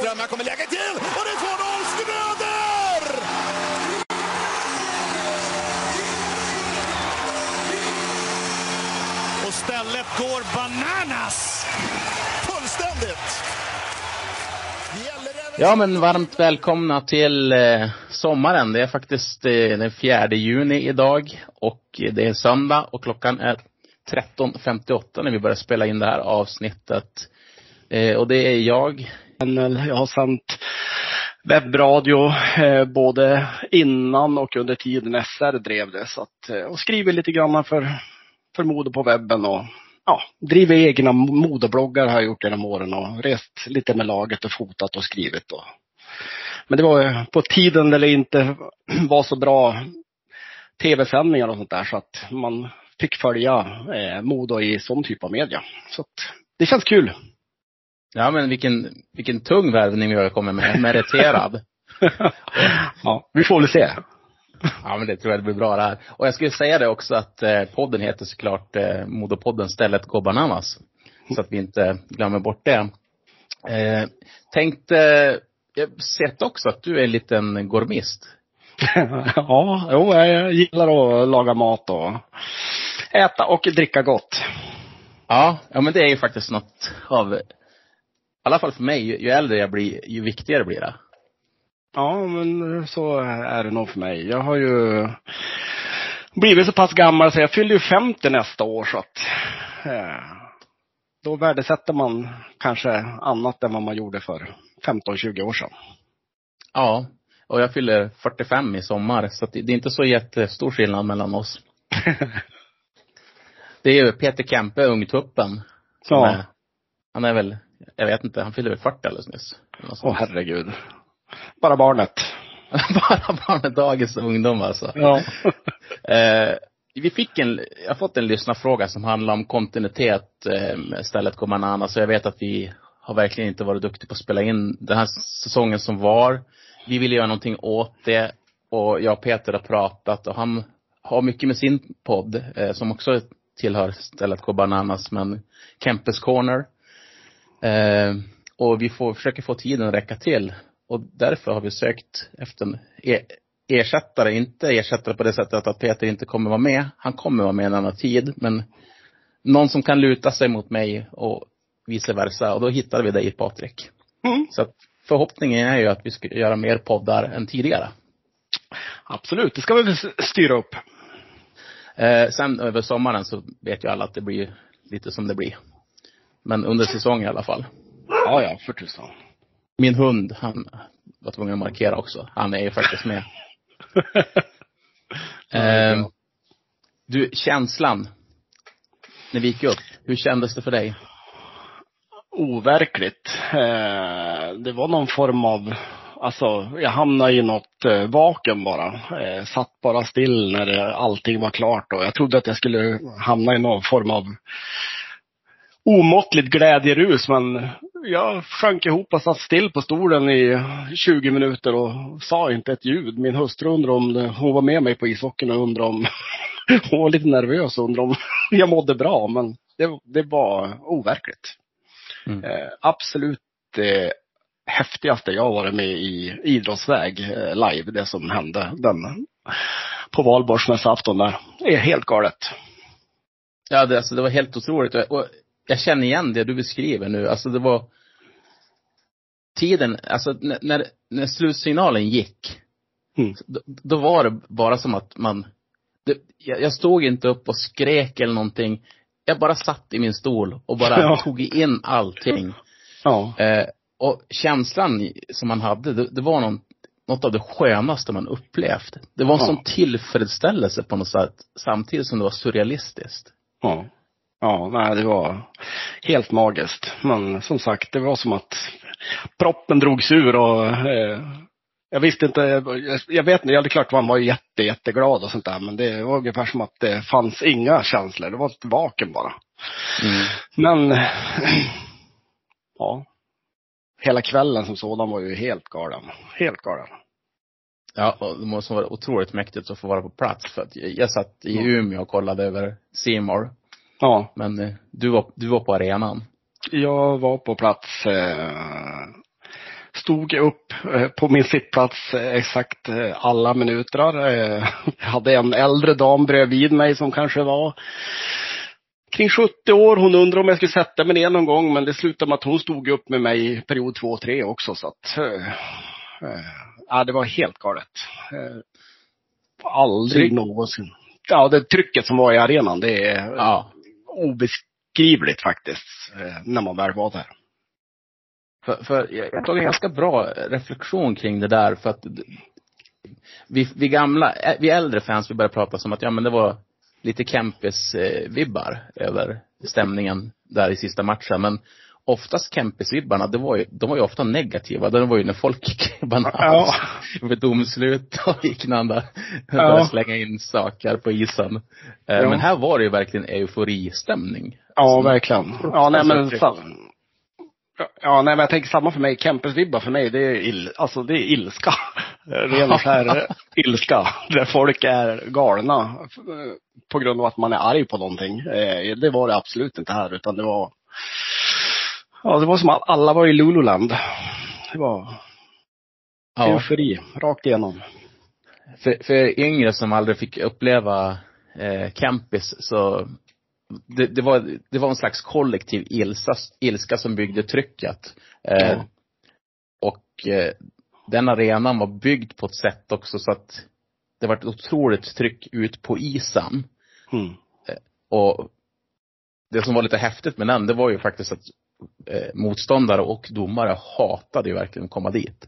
Lundström, här kommer läget till och det är 2-0 Schröder! Och stället går bananas! Fullständigt! Ja, men varmt välkomna till eh, sommaren. Det är faktiskt eh, den 4 juni idag och det är söndag och klockan är 13.58 när vi börjar spela in det här avsnittet. Eh, och det är jag. Jag har sänt webbradio eh, både innan och under tiden SR drev det. Så att, eh, och skriver lite grann för, för mode på webben och ja, driver egna modebloggar har jag gjort genom åren och rest lite med laget och fotat och skrivit. Och. Men det var eh, på tiden när det inte var så bra tv-sändningar och sånt där så att man fick följa eh, Modo i sån typ av media. Så att, det känns kul. Ja, men vilken, vilken tung värvning vi har kommit med. Meriterad. ja, vi får väl se. Ja, men det tror jag det blir bra det här. Och jag skulle säga det också att eh, podden heter såklart eh, Modopodden Stället Går Bananas. Så att vi inte glömmer bort det. Eh, tänkte, jag har sett också att du är en liten gourmist. ja, jo, jag gillar att laga mat och äta och dricka gott. Ja, ja men det är ju faktiskt något av, alla fall för mig, ju, ju äldre jag blir, ju viktigare blir det. Ja, men så är det nog för mig. Jag har ju blivit så pass gammal så jag fyller ju 50 nästa år så att eh, då värdesätter man kanske annat än vad man gjorde för 15-20 år sedan. Ja, och jag fyller 45 i sommar så det är inte så jättestor skillnad mellan oss. det är ju Peter Kempe, ungtuppen. Ja. Är, han är väl, jag vet inte, han fyller väl 40 alldeles nyss. Åh herregud. Bara barnet. Bara barnet, dagens ungdom alltså. Ja. eh, vi fick en, jag har fått en lyssnarfråga som handlar om kontinuitet eh, med stället man Så jag vet att vi har verkligen inte varit duktiga på att spela in den här säsongen som var. Vi ville göra någonting åt det och jag och Peter har pratat och han har mycket med sin podd eh, som också tillhör stället Gå Bananas men Kempes Corner. Eh, och vi får, försöker få tiden att räcka till. Och därför har vi sökt efter en e ersättare, inte ersättare på det sättet att Peter inte kommer vara med. Han kommer vara med en annan tid, men någon som kan luta sig mot mig och vice versa. Och då hittade vi dig Patrik. Mm. Så att förhoppningen är ju att vi ska göra mer poddar än tidigare. Absolut, det ska vi styra upp. Eh, sen över sommaren så vet ju alla att det blir lite som det blir. Men under säsong i alla fall. Ja, ja, för tusan. Min hund, han var tvungen att markera också. Han är ju faktiskt med. eh, du, känslan. När vi gick upp, hur kändes det för dig? Overkligt. Eh, det var någon form av Alltså, jag hamnade i något eh, vakuum bara. Eh, satt bara still när det, allting var klart och jag trodde att jag skulle hamna i någon form av omåttligt glädjerus men jag sjönk ihop och satt still på stolen i 20 minuter och sa inte ett ljud. Min hustru undrade om det, hon var med mig på ishockeyn och undrade om hon var lite nervös och undrade om jag mådde bra men det, det var overkligt. Mm. Eh, absolut eh, häftigaste jag varit med i idrottsväg eh, live, det som hände den på valborgsmässoafton där. Det är helt galet. Ja, det, alltså, det var helt otroligt. Och jag känner igen det du beskriver nu. Alltså det var tiden, alltså när, när slutsignalen gick, mm. då, då, var det bara som att man, det, jag, jag, stod inte upp och skrek eller någonting. Jag bara satt i min stol och bara ja. tog in allting. Ja. Eh, och känslan som man hade, det, det var någon, något av det skönaste man upplevt. Det var en ja. sån tillfredsställelse på något sätt, samtidigt som det var surrealistiskt. Ja. Ja, nej det var helt magiskt. Men som sagt, det var som att proppen drogs ur och eh, jag visste inte, jag, jag vet inte, ja det är klart man var jätte, jätteglad och sånt där, men det var ungefär som att det fanns inga känslor. Det var ett vakuum bara. Mm. Men, ja. Hela kvällen som sådan var ju helt galen. Helt galen. Ja, och det måste vara otroligt mäktigt att få vara på plats för att jag satt i Umeå och kollade över Seymour Ja. Men eh, du var, du var på arenan? Jag var på plats eh, stod upp eh, på min sittplats exakt alla minuter. Jag hade en äldre dam bredvid mig som kanske var kring 70 år. Hon undrade om jag skulle sätta mig ner någon gång, men det slutade med att hon stod upp med mig i period två och tre också. Så att, ja, det var helt galet. Aldrig Tryck. någonsin. Ja, det trycket som var i arenan, det är ja obeskrivligt faktiskt, eh, när man väl var där. För, för jag tog en ganska bra reflektion kring det där för att vi, vi gamla, vi äldre fans, vi började prata som att ja men det var lite Kempis-vibbar eh, över stämningen där i sista matchen. Men oftast Kempis-vibbarna, det var ju, de var ju ofta negativa. Det var ju när folk gick bananas ja. med domslut och liknande. Ja. Började slänga in saker på isen. Eh, ja. Men här var det ju verkligen euforisstämning. Ja, verkligen. Ja, nej men Ja, nej men jag tänker samma för mig. Kempes-vibbar för mig, det är, il, alltså, det är ilska. Ren skär ilska. Där folk är galna på grund av att man är arg på någonting. Eh, det var det absolut inte här, utan det var Ja, det var som att alla var i Lululand. Det var ja. eufori, rakt igenom. För, för yngre som aldrig fick uppleva eh, campis så det, det, var, det var en slags kollektiv ilsa, ilska som byggde trycket. Eh, ja. Och eh, den arenan var byggd på ett sätt också så att det var ett otroligt tryck ut på isen. Mm. Eh, och det som var lite häftigt med den, det var ju faktiskt att eh, motståndare och domare hatade ju verkligen att komma dit.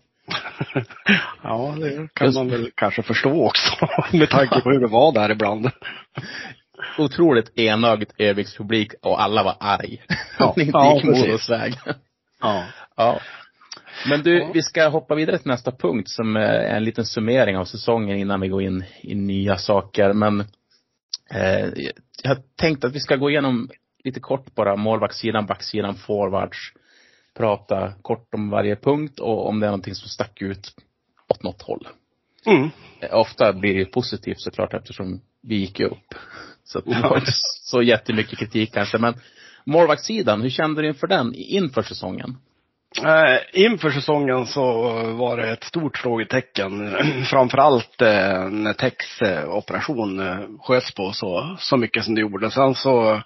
ja, det kan man väl kanske förstå också, med tanke på hur det var där ibland otroligt enögd Öviks publik och alla var arg. Ja, inte ja, gick Modos väg. Ja. ja. Men du, ja. vi ska hoppa vidare till nästa punkt som är en liten summering av säsongen innan vi går in i nya saker. Men eh, jag har tänkt att vi ska gå igenom lite kort bara målvaktssidan, backsidan, forwards. Prata kort om varje punkt och om det är någonting som stack ut åt något håll. Mm. Ofta blir det positivt såklart eftersom vi gick upp. Så det var inte så jättemycket kritik kanske. Men målvaktssidan, hur kände du inför den, inför säsongen? Eh, inför säsongen så var det ett stort frågetecken. Framförallt eh, när Tex eh, operation sköts på så, så mycket som det gjorde. Sen så,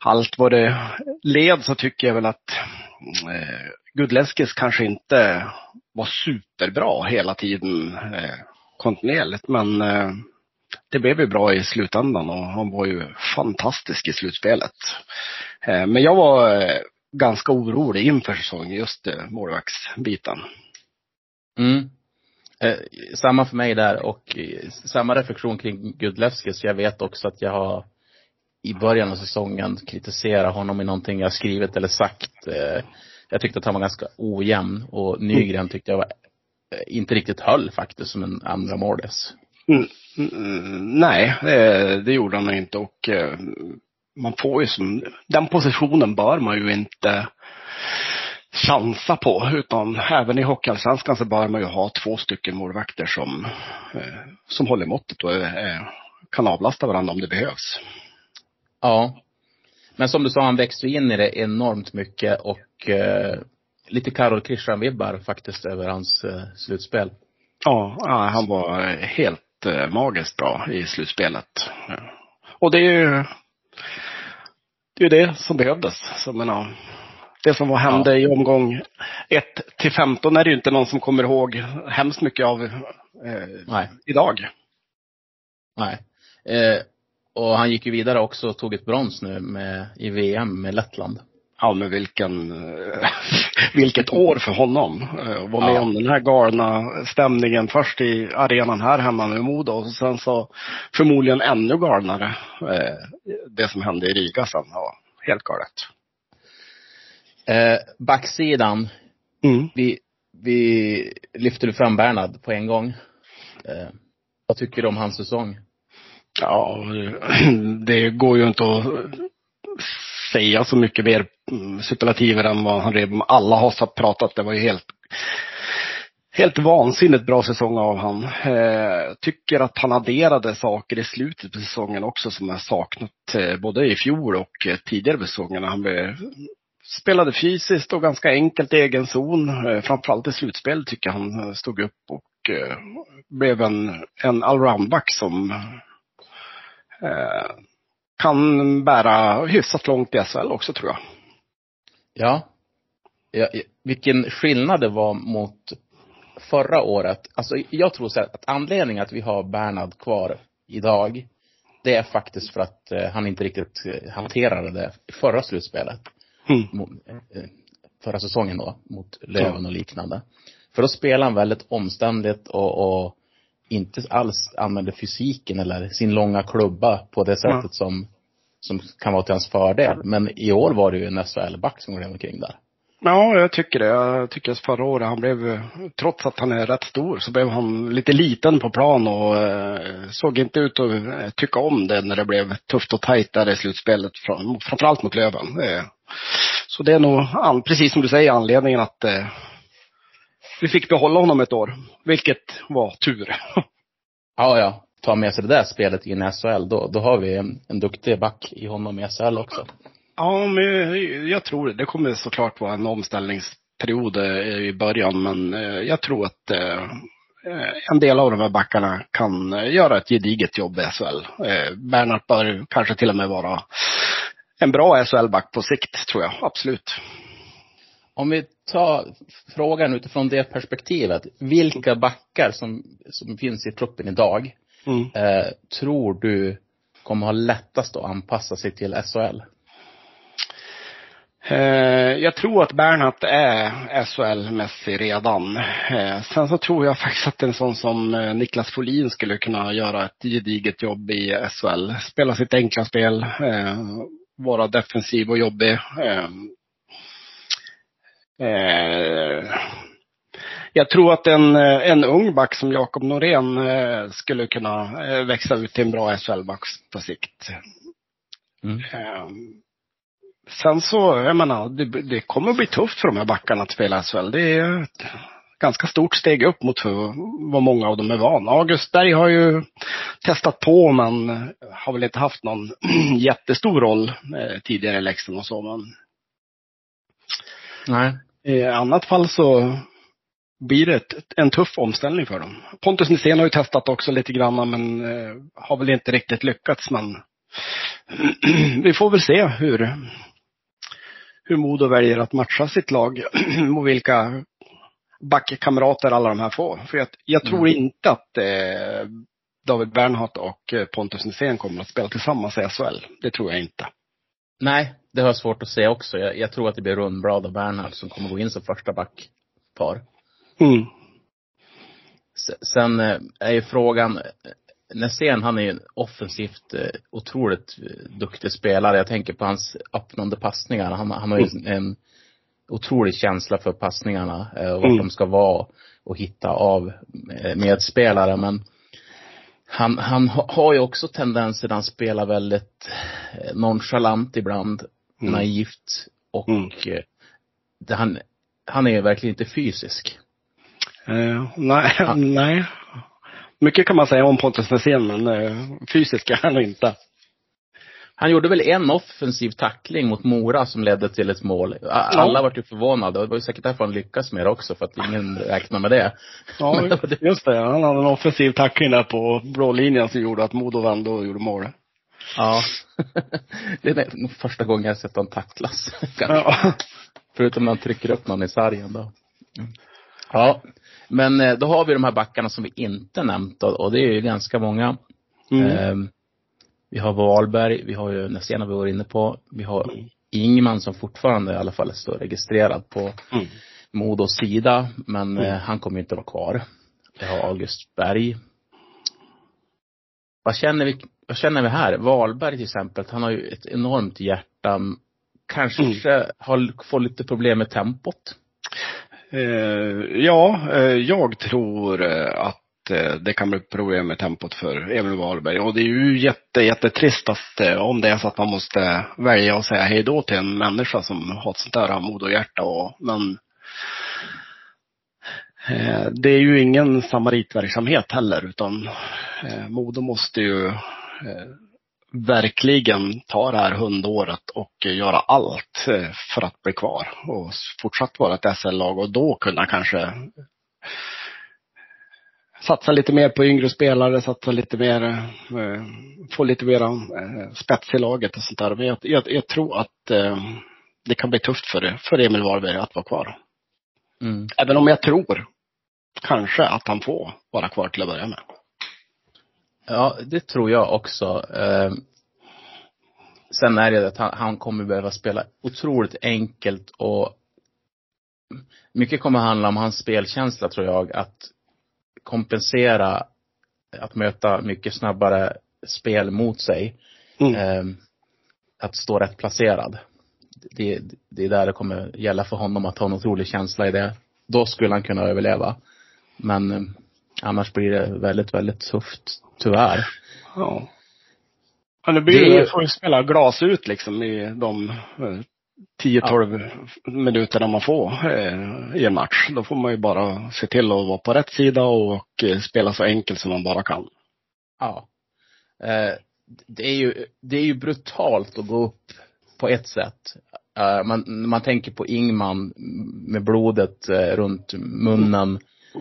allt vad det led så tycker jag väl att eh, Gudleskis kanske inte var superbra hela tiden eh, kontinuerligt. Men eh, det blev ju bra i slutändan och han var ju fantastisk i slutspelet. Men jag var ganska orolig inför säsongen, just eh, målvaktsbiten. Mm. Eh, samma för mig där och samma reflektion kring Gudlevskis. Jag vet också att jag har i början av säsongen kritiserat honom i någonting jag skrivit eller sagt. Eh, jag tyckte att han var ganska ojämn och Nygren tyckte jag var, inte riktigt höll faktiskt som en andra målis. Mm, mm, nej, det, det gjorde han inte och eh, man får ju som, den positionen bör man ju inte chansa på utan även i Hockeyallsvenskan så bör man ju ha två stycken målvakter som, eh, som håller måttet och eh, kan avlasta varandra om det behövs. Ja. Men som du sa, han växte in i det enormt mycket och eh, lite Karol Kristian-vibbar faktiskt över hans eh, slutspel. Ja, han var helt eh, magiskt bra i slutspelet. Och det är ju det, är det som behövdes. Så menar, det som hände ja. i omgång 1 till 15 är det ju inte någon som kommer ihåg hemskt mycket av eh, Nej. idag. Nej. Eh, och han gick ju vidare också och tog ett brons nu med, i VM med Lettland. Ja, men vilken, vilket år för honom. Att vara med ja. om den här galna stämningen först i arenan här hemma med Modo och sen så förmodligen ännu galnare eh, det som hände i Riga sen. Ja, helt galet. Eh, backsidan. Mm. Vi, vi lyfter fram Bernhard på en gång. Eh, vad tycker du om hans säsong? Ja, det går ju inte att säga så mycket mer superlativer än vad han redan, alla har pratat. Det var ju helt Helt vansinnigt bra säsong av han. Eh, tycker att han adderade saker i slutet på säsongen också som jag saknat eh, både i fjol och eh, tidigare på säsongen. Han blev spelade fysiskt och ganska enkelt i egen zon. Eh, framförallt i slutspel tycker jag han eh, stod upp och eh, blev en, en allroundback som eh, kan bära hyfsat långt i SHL också tror jag. Ja. ja. Vilken skillnad det var mot förra året. Alltså jag tror så här att anledningen att vi har Bernhard kvar idag, det är faktiskt för att eh, han inte riktigt eh, hanterade det förra slutspelet. Mm. förra säsongen då, mot Löven och liknande. För då spelade han väldigt omständigt och, och inte alls använde fysiken eller sin långa klubba på det sättet mm. som, som kan vara till hans fördel. Men i år var det ju en SHL-back som gled omkring där. Ja, jag tycker det. Jag tycker att förra året han blev, trots att han är rätt stor, så blev han lite liten på plan och eh, såg inte ut att eh, tycka om det när det blev tufft och tajt där i slutspelet, framförallt mot Löven. Eh, så det är nog, precis som du säger, anledningen att vi fick behålla honom ett år. Vilket var tur. ja, ja. Ta med sig det där spelet in i SHL, då, då har vi en, en duktig back i honom i SHL också. Ja, men jag tror det. Det kommer såklart vara en omställningsperiod eh, i början, men eh, jag tror att eh, en del av de här backarna kan göra ett gediget jobb i SHL. Bernhardt bör kanske till och med vara en bra SHL-back på sikt, tror jag. Absolut. Om vi tar frågan utifrån det perspektivet. Vilka backar som, som finns i truppen idag mm. eh, tror du kommer ha lättast att anpassa sig till SHL? Eh, jag tror att Bernhardt är SHL-mässig redan. Eh, sen så tror jag faktiskt att en sån som eh, Niklas Folin skulle kunna göra ett gediget jobb i SHL. Spela sitt enkla spel, vara defensiv och jobbig. Jag tror att en, en ung back som Jakob Norén skulle kunna växa ut till en bra SHL-back på sikt. Mm. Sen så, jag menar, det, det kommer bli tufft för de här backarna att spela SHL. Det är ett ganska stort steg upp mot vad många av dem är vana. August Berg har ju testat på men har väl inte haft någon jättestor roll eh, tidigare i Leksand och så men. Nej. I annat fall så blir det ett, en tuff omställning för dem. Pontus Nisén har ju testat också lite grann men eh, har väl inte riktigt lyckats men vi får väl se hur, hur Modo väljer att matcha sitt lag och vilka backkamrater alla de här får. För jag, jag tror mm. inte att eh, David Bernhardt och eh, Pontus Nisén kommer att spela tillsammans i SHL. Det tror jag inte. Nej, det har jag svårt att se också. Jag, jag tror att det blir Rundblad och Bernhardt som kommer gå in som första backpar. Mm. Sen eh, är ju frågan, Nässén, han är ju en offensivt eh, otroligt eh, duktig spelare. Jag tänker på hans öppnande passningar. Han, han har ju mm. en otrolig känsla för passningarna eh, och vart mm. de ska vara och hitta av medspelare. Men han, han har ju också tendenser när han spelar väldigt nonchalant ibland, mm. naivt och mm. det, han, han är ju verkligen inte fysisk. Uh, nej, han, nej. Mycket kan man säga om Pontus Nässén, men eh, fysisk är han inte. Han gjorde väl en offensiv tackling mot Mora som ledde till ett mål. Alla ja. var ju förvånade. Det var ju säkert därför han lyckas med det också, för att ingen räknar med det. Ja, just det. Han hade en offensiv tackling där på blå linjen som gjorde att Modo vände och gjorde mål. Ja. det är nog första gången jag sett honom tacklas. Ja. Förutom när han trycker upp någon i sargen då. Ja. Men eh, då har vi de här backarna som vi inte nämnt och det är ju ganska många. Mm. Vi har Wahlberg, vi har ju Nässén vi var inne på. Vi har mm. Ingman som fortfarande i alla fall står registrerad på mm. Modos sida. Men mm. eh, han kommer inte vara kvar. Vi har August Berg. Vad känner vi, vad känner vi här? Wahlberg till exempel, han har ju ett enormt hjärta. Kanske mm. har, får lite problem med tempot. Eh, ja, eh, jag tror att Eh, det kan bli problem med tempot för Emil Wahlberg. Och det är ju jätte, jättetrist att eh, om det är så att man måste välja att säga hej då till en människa som har ett sånt där mod och hjärta. Och, men eh, det är ju ingen samaritverksamhet heller utan Modo måste ju verkligen ta det här hundåret och göra allt för att bli kvar och fortsatt vara ett SL-lag och då kunna kanske satsa lite mer på yngre spelare, satsa lite mer, eh, få lite mer eh, spets i laget och sånt där. Men jag, jag, jag tror att eh, det kan bli tufft för, för Emil Varberg att vara kvar. Mm. Även om jag tror kanske att han får vara kvar till att börja med. Ja, det tror jag också. Eh, sen är det att han, han kommer behöva spela otroligt enkelt och mycket kommer handla om hans spelkänsla tror jag. Att kompensera att möta mycket snabbare spel mot sig. Mm. Eh, att stå rätt placerad. Det, det är där det kommer gälla för honom att ha en otrolig känsla i det. Då skulle han kunna överleva. Men eh, annars blir det väldigt, väldigt tufft, tyvärr. Ja. Ja, det blir Det får ju spela glas ut liksom i de eh, 10-12 minuterna man får eh, i en match. Då får man ju bara se till att vara på rätt sida och eh, spela så enkelt som man bara kan. Ja. Eh, det är ju, det är ju brutalt att gå upp på ett sätt. Eh, man, man tänker på Ingman med blodet eh, runt munnen,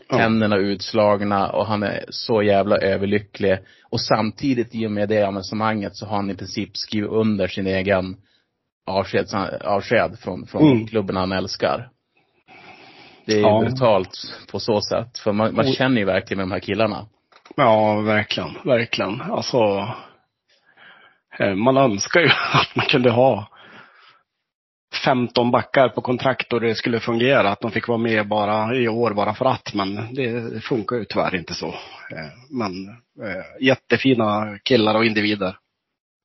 Ja. tänderna utslagna och han är så jävla överlycklig. Och samtidigt i och med det avancemanget så har han i princip skrivit under sin egen avsked, avsked från, från Mm. klubben han älskar. Det är Ja. brutalt på så sätt. För man, man känner ju verkligen med de här killarna. Ja, verkligen, verkligen. Alltså, eh, man önskar ju att man kunde ha 15 backar på kontrakt och det skulle fungera. Att de fick vara med bara i år bara för att. Men det funkar ju tyvärr inte så. Eh, Men eh, jättefina killar och individer.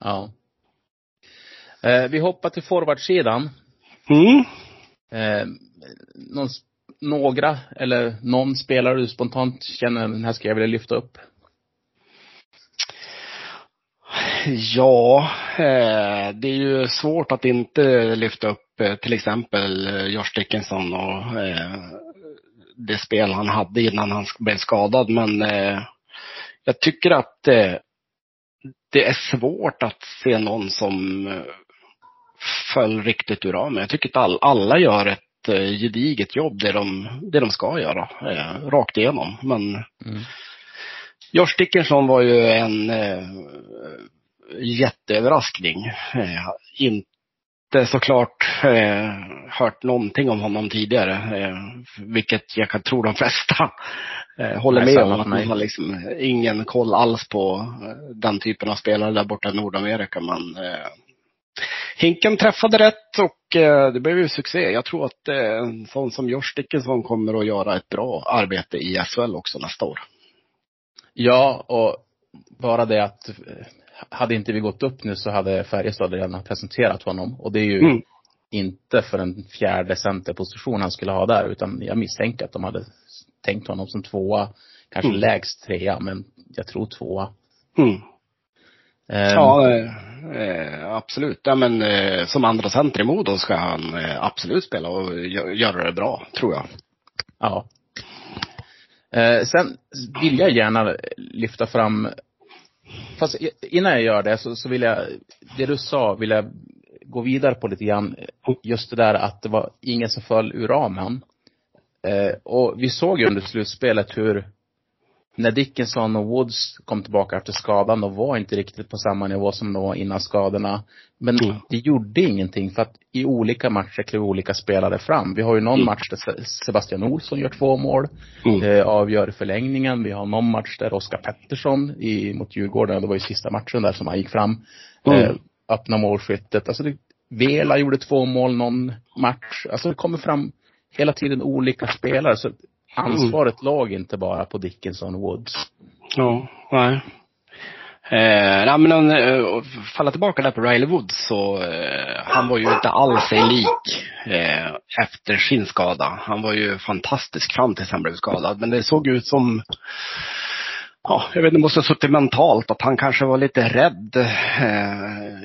Ja. Eh, vi hoppar till forwardsidan. Mm. Eh, någon, några eller någon spelare du spontant känner den här ska jag vilja lyfta upp? Ja, eh, det är ju svårt att inte lyfta upp eh, till exempel eh, Josh Dickinson och eh, det spel han hade innan han blev skadad. Men eh, jag tycker att eh, det är svårt att se någon som föll riktigt ur ramen. Jag tycker att all, alla gör ett eh, gediget jobb, det de, det de ska göra, eh, rakt igenom. Men Mm. Josh Dickinson var ju en eh, jätteöverraskning. Eh, inte såklart eh, hört någonting om honom tidigare, eh, vilket jag kan tro de flesta eh, håller med om. Att man har liksom ingen koll alls på eh, den typen av spelare där borta i Nordamerika. Men eh, Hinken träffade rätt och eh, det blev ju succé. Jag tror att eh, en sån som Josh Dickinson kommer att göra ett bra arbete i SHL också nästa år. Ja, och bara det att eh, hade inte vi gått upp nu så hade Färjestad redan presenterat honom. Och det är ju Mm. inte för en fjärde centerposition han skulle ha där, utan jag misstänker att de hade tänkt honom som tvåa, kanske Mm. lägst trea, men jag tror tvåa. Mm. Ehm, Ja, eh, absolut. Ja, men eh, som andra center i Modo ska han eh, absolut spela och gö- göra det bra, tror jag. Ja. Eh, sen vill jag gärna lyfta fram, fast innan jag gör det så, så vill jag, det du sa vill jag gå vidare på lite grann. Just det där att det var ingen som föll ur ramen. Eh, och vi såg ju under slutspelet hur när Dickinson och Woods kom tillbaka efter skadan, de var inte riktigt på samma nivå som de var innan skadorna. Men Mm. det gjorde ingenting för att i olika matcher klev olika spelare fram. Vi har ju någon Mm. match där Se- Sebastian Olsson gör två mål, Mm. eh, avgör förlängningen. Vi har någon match där Oskar Pettersson i, mot Djurgården, det var ju sista matchen där som han gick fram, Mm. eh, öppna målskyttet. Alltså det, Vela gjorde två mål någon match. Alltså det kommer fram hela tiden olika spelare. Så ansvaret låg inte bara på Dickinson och Woods. Ja, nej. Eh, nej men om, eh, falla tillbaka där på Riley Woods så, eh, han var ju inte alls sig lik eh, efter sin skada. Han var ju fantastisk fram tills han blev skadad. Men det såg ut som, ja, jag vet inte, måste ha suttit mentalt att han kanske var lite rädd. Eh,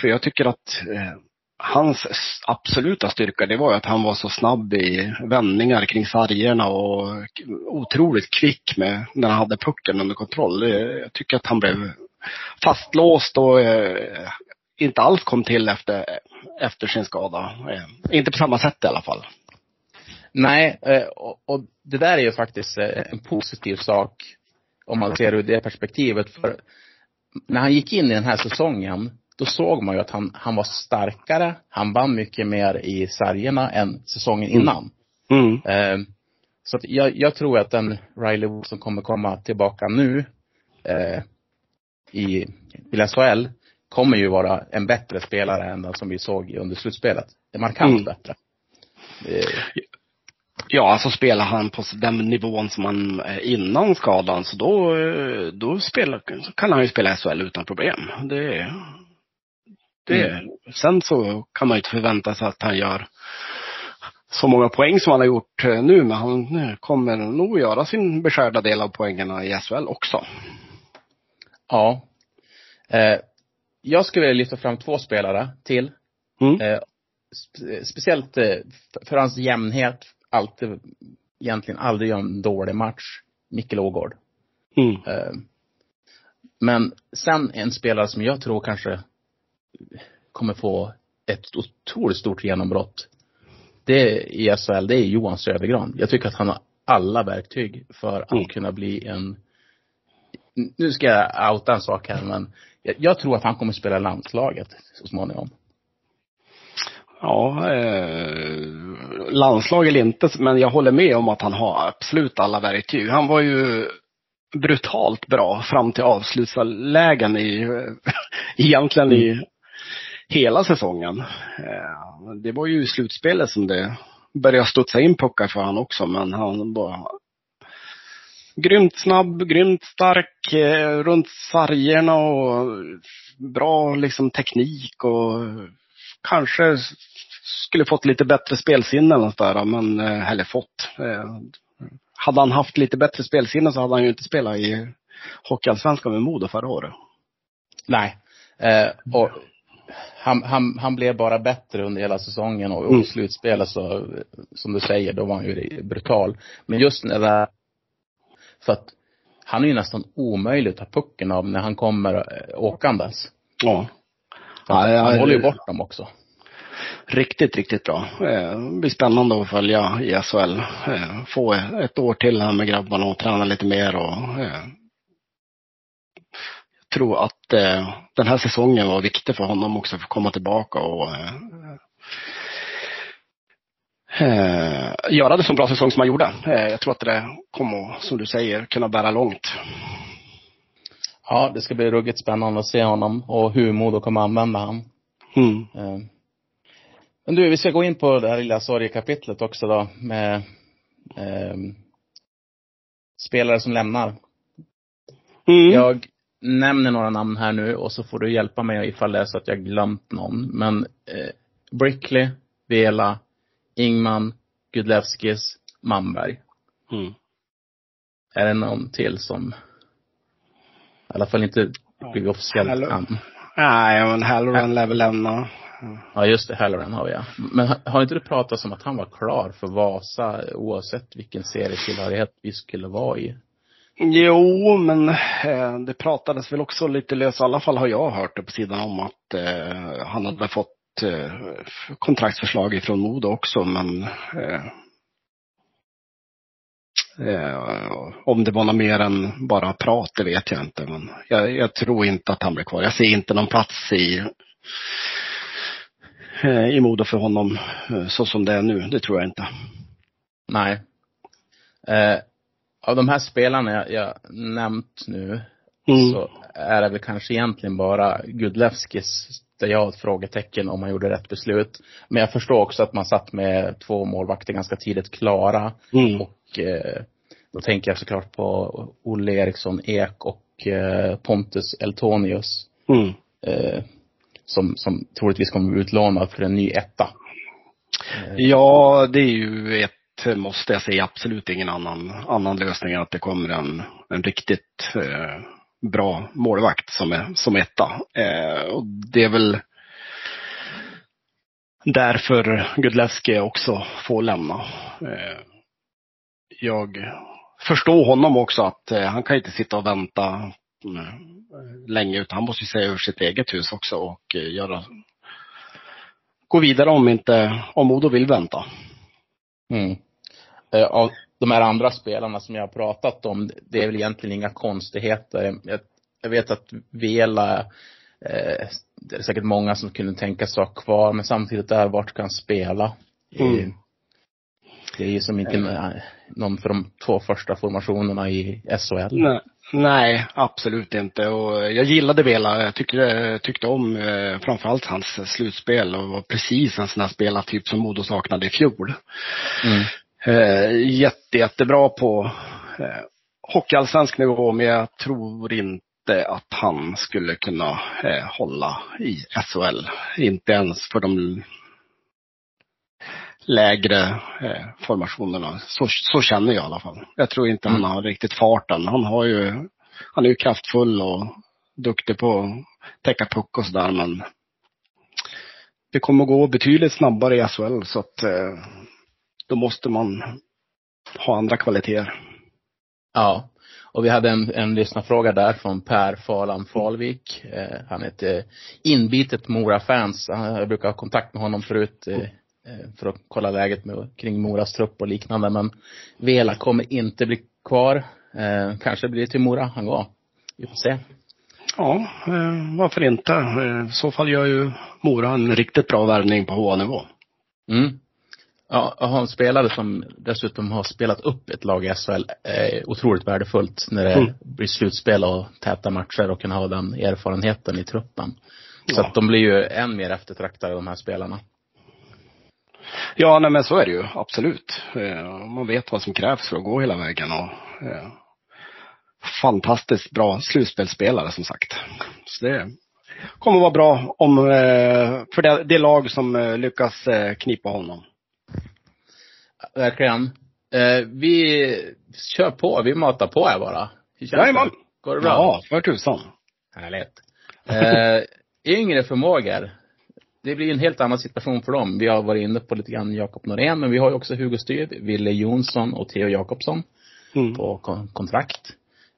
för jag tycker att eh, hans absoluta styrka, det var ju att han var så snabb i vändningar kring sargerna och otroligt kvick med när han hade pucken under kontroll. Jag tycker att han blev fastlåst och eh, inte alls kom till efter, efter sin skada. Eh, inte på samma sätt i alla fall. Nej, eh, och, och det där är ju faktiskt eh, en positiv sak om man ser ur det perspektivet. För när han gick in i den här säsongen, då såg man ju att han, han var starkare. Han vann mycket mer i sargerna än säsongen innan. Mm. Eh, så att jag, jag tror att den Riley Wood som kommer komma tillbaka nu eh, i, i SHL kommer ju vara en bättre spelare än den som vi såg under slutspelet. Det är markant Mm. bättre. Eh, Ja, alltså spelar han på den nivån som han är innan skadan, så då, eh, då spelar, kan han ju spela SHL utan problem. Det, det, Sen så kan man ju inte förvänta sig att han gör så många poäng som han har gjort eh, nu, men han kommer nog göra sin beskärda del av poängerna i SHL också. Ja. Eh, jag skulle vilja lyfta fram två spelare till. Mm. Eh, spe- speciellt eh, för- för hans jämnhet, alltid, egentligen aldrig gör en dålig match. Mikkel Ågård. Mm. Eh, men sen en spelare som jag tror kanske kommer få ett otroligt stort genombrott. Det i SHL, det är Johan Södergran. Jag tycker att han har alla verktyg för att Mm. kunna bli en nu ska jag outa en sak här, men jag, tror att han kommer spela landslaget så småningom. Ja, eh, landslag eller inte, men jag håller med om att han har absolut alla verktyg. Han var ju brutalt bra fram till avslutslägen i, egentligen i hela säsongen. Eh, det var ju i slutspelet som det började studsa in puckar för han också, men han var grymt snabb, grymt stark eh, runt sargerna och bra liksom teknik och kanske skulle fått lite bättre spelsinne eller något där, men, eh, eller fått. Hade han haft lite bättre spelsinne så hade han ju inte spelat i Hockeyallsvenskan med Modo förra året. Nej. Eh, och han, han, han blev bara bättre under hela säsongen och, och Mm. i slutspelet så, som du säger, då var han ju brutal. Men just när det där, för att han är ju nästan omöjlig att ta pucken av när han kommer eh, åkandes. Ja. Att Ja, han håller ju bort dem också. Riktigt, riktigt bra. Eh, Det blir spännande att följa i SHL. Eh, Få ett år till här med grabbarna och träna lite mer och jag tror att eh, den här säsongen var viktig för honom också för att komma tillbaka och eh, eh, göra det så bra säsong som han gjorde. Eh, Jag tror att det kommer, som du säger, kunna bära långt. Ja, det ska bli ruggigt spännande att se honom och hur Modo kommer använda han. Mm. Eh, Men du, vi ska gå in på det här lilla sorgekapitlet också då med eh, spelare som lämnar. Mm. Jag nämner några namn här nu och så får du hjälpa mig ifall det är så att jag glömt någon. Men eh, Brickley, Vela, Ingman, Gudlevskis, Manberg. Mm. Är det någon till som i alla fall inte blir officiellt Hallå. namn? Nej, men Halloran lär väl lämna. Ja, just det. Halloran har vi ja. Men har- har inte du pratat om att han var klar för Vasa oavsett vilken serietillhörighet vi skulle vara i? Jo, men eh, det pratades väl också lite löst, i alla fall har jag hört det på sidan om att eh, han hade fått eh, kontraktsförslag ifrån Modo också, men eh, eh, om det var något mer än bara prat, det vet jag inte. Men jag, jag tror inte att han blir kvar. Jag ser inte någon plats i eh, i Modo för honom eh, så som det är nu. Det tror jag inte. Nej. Eh, av de här spelarna jag, jag nämnt nu Mm. så är det väl kanske egentligen bara Gudlevskis där jag har ett frågetecken om man gjorde rätt beslut. Men jag förstår också att man satt med två målvakter ganska tidigt klara. Mm. Och eh, då tänker jag såklart på Olle Eriksson Ek och eh, Pontus Eltonius. Mm. Eh, som, som troligtvis kommer bli utlånad för en ny etta. Ja, det är ju ett, måste jag säga, absolut ingen annan, annan lösning än att det kommer en, en riktigt eh, bra målvakt som, är, som etta. Eh, och det är väl därför Gudlevski också får lämna. Eh, jag förstår honom också att eh, han kan inte sitta och vänta eh, länge, utan han måste ju säga över sitt eget hus också och eh, göra, gå vidare om inte, om Modo vill vänta. Mm. Eh, Av de här andra spelarna som jag har pratat om, det är väl egentligen inga konstigheter. Jag, jag vet att Vela, eh, det är säkert många som kunde tänka sig ha kvar, men samtidigt där, vart ska han spela? Mm. Det är ju som inte eh, någon för de två första formationerna i SHL. Nej, nej, absolut inte. Och jag gillade Vela. Jag tyckte, tyckte om eh, framförallt hans slutspel och var precis en sån här spelartyp som Modo saknade i fjol. Mm. Eh, jätte, jättebra på eh, hockeyallsvensk nivå, men jag tror inte att han skulle kunna eh, hålla i SHL. Inte ens för de lägre eh, formationerna. Så, så känner jag i alla fall. Jag tror inte Mm. han har riktigt farten. Han har ju, han är ju kraftfull och duktig på att täcka puck och sådär, men det kommer att gå betydligt snabbare i SHL, så att eh, då måste man ha andra kvaliteter. Ja. Och vi hade en, en lyssnarfråga där från Per Falan Falvik. Eh, han är ett eh, inbitet Mora-fans. Jag brukar ha kontakt med honom förut eh, eh, för att kolla läget med, kring Moras trupp och liknande. Men Vela kommer inte bli kvar. Eh, kanske blir det till Mora han går. Vi får se. Ja, eh, varför inte? I så fall gör ju Mora en riktigt bra värvning på HA-nivå. Mm. Ja, att ha en spelare som dessutom har spelat upp ett lag i SHL är otroligt värdefullt när det Mm. blir slutspel och täta matcher och kunna ha den erfarenheten i truppen. Så Ja. att de blir ju än mer eftertraktade de här spelarna. Ja, nej men så är det ju. Absolut. Eh, Man vet vad som krävs för att gå hela vägen och eh, fantastiskt bra slutspelsspelare som sagt. Så det kommer vara bra om, eh, för det, det lag som lyckas knipa honom. Verkligen. Eh, vi kör på, vi matar på här bara. Jajamän. Går det bra? Ja, för tusan. Härligt. Eh, yngre förmågor. Det blir en helt annan situation för dem. Vi har varit inne på lite grann Jakob Norén, men vi har ju också Hugo Styr, Ville Jonsson och Theo Jakobsson Mm. på kon- kontrakt.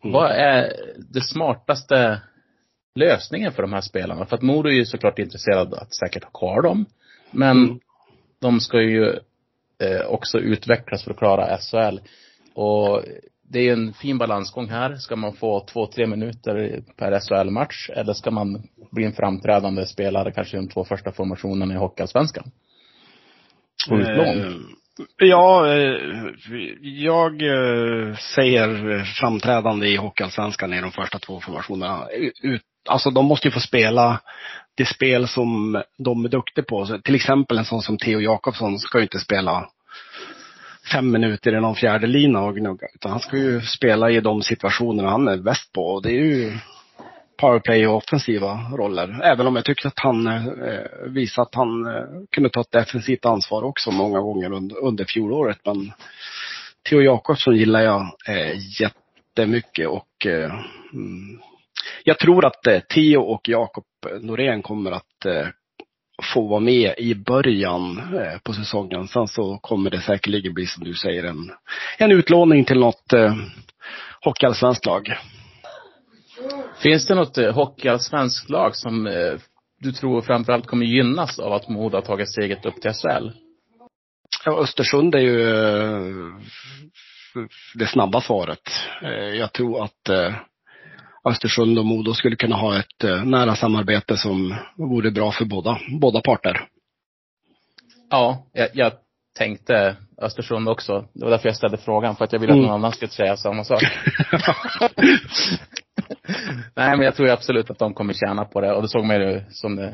Mm. Vad är det smartaste lösningen för de här spelarna? För att Modo är ju såklart intresserad att säkert ha kvar dem. Men Mm. de ska ju eh, också utvecklas för att klara SHL. Och det är ju en fin balansgång här. Ska man få två, tre minuter per SHL-match? Eller ska man bli en framträdande spelare, kanske i de två första formationerna i Hockeyallsvenskan? På utlån. Eh, Ja, eh, jag eh, säger framträdande i Hockeyallsvenskan i de första två formationerna. Ut, alltså de måste ju få spela det spel som de är duktiga på. Så till exempel en sån som Theo Jakobsson ska ju inte spela fem minuter i någon fjärde lina och gnugga. Utan han ska ju spela i de situationerna han är bäst på. Och det är ju powerplay och offensiva roller. Även om jag tycker att han eh, visade att han eh, kunde ta ett defensivt ansvar också många gånger under, under fjolåret. Men Theo Jakobsson gillar jag eh, jättemycket och eh, mm, jag tror att eh, Theo och Jakob Norén kommer att eh, få vara med i början eh, på säsongen. Sen så kommer det säkerligen bli som du säger en, en utlåning till något eh, hockeyallsvenskt lag. Finns det något eh, hockeyallsvenskt lag som eh, du tror framförallt kommer gynnas av att Modo har tagit steget upp till SHL? Ja, Östersund är ju eh, det snabba svaret. Eh, Jag tror att eh, Östersund och Modo skulle kunna ha ett eh, nära samarbete som vore bra för båda, båda parter. Ja, jag, jag tänkte Östersund också. Det var därför jag ställde frågan, för att jag ville att Mm. någon annan skulle säga samma sak. Nej, men jag tror absolut att de kommer tjäna på det. Och det såg man ju som det,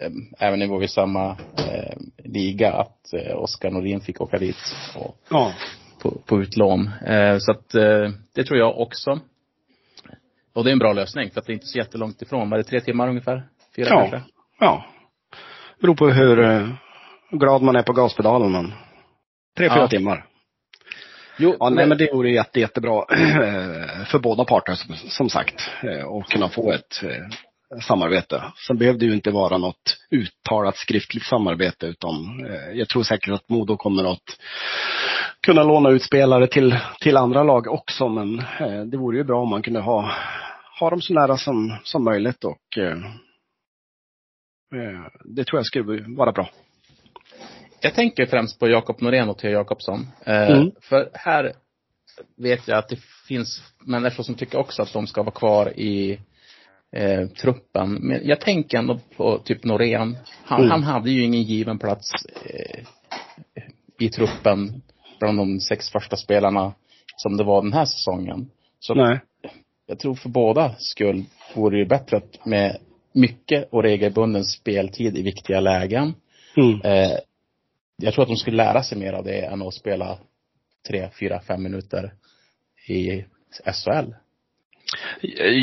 eh, även när vi var i samma eh, liga, att eh, Oskar Norin fick åka dit och, ja. på, på utlån. Eh, så att eh, det tror jag också. Och det är en bra lösning, för att det är inte så jättelångt ifrån. Var det tre timmar ungefär? Fyra Ja. kanske? ja. Beror på hur eh, glad man är på gaspedalen men tre, fyra Ja. timmar. Jo, Ja, nej men det vore jätte, jättebra eh, för båda parter som, sagt. eh, Och kunna få ett eh, samarbete. Sen behöver det ju inte vara något uttalat skriftligt samarbete utan eh, jag tror säkert att Modo kommer att kunna låna ut spelare till, till andra lag också. Men eh, det vore ju bra om man kunde ha, ha dem så nära som, som möjligt och eh, eh, det tror jag skulle vara bra. Jag tänker främst på Jakob Norén och Theo Jakobsson. Eh, Mm. För här vet jag att det finns människor som tycker också att de ska vara kvar i eh, truppen. Men jag tänker ändå på typ Norén. Han, Mm. han hade ju ingen given plats eh, i truppen bland de sex första spelarna som det var den här säsongen. Så Nej. Jag tror för båda skull vore det bättre att med mycket och regelbunden speltid i viktiga lägen Mm. Eh, jag tror att de skulle lära sig mer av det än att spela tre, fyra, fem minuter i SHL.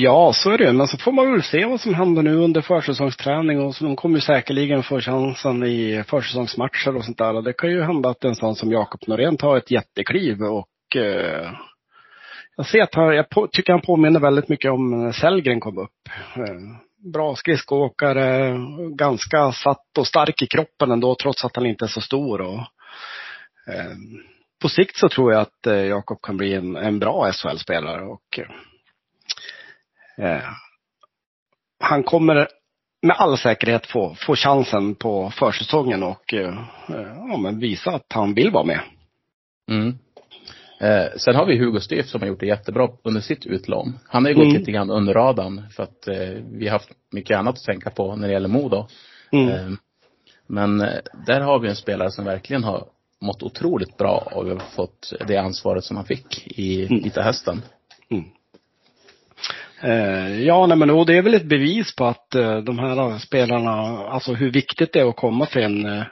Ja, så är det Men så får man väl se vad som händer nu under försäsongsträning och så de kommer ju säkerligen få chansen i försäsongsmatcher och sånt där. Och det kan ju hända att en sån som Jakob Norén tar ett jättekliv och eh, jag ser att han, jag på, tycker han påminner väldigt mycket om när Sellgren kom upp. Eh, bra skridskoåkare, ganska satt och stark i kroppen ändå trots att han inte är så stor. Och, eh, på sikt så tror jag att eh, Jakob kan bli en, en bra SHL-spelare och eh, eh, han kommer med all säkerhet få, få chansen på försäsongen och eh, ja, men visa att han vill vara med. Mm. Eh, sen har vi Hugo Styf som har gjort det jättebra under sitt utlån. Han har ju gått Mm. lite grann under radarn för att eh, vi har haft mycket annat att tänka på när det gäller Modo. Mm. Eh, men eh, där har vi en spelare som verkligen har mått otroligt bra och vi har fått det ansvaret som han fick i Mm. Vita Hästen. Eh, ja, nej, men och det är väl ett bevis på att eh, de här spelarna, alltså hur viktigt det är att komma till en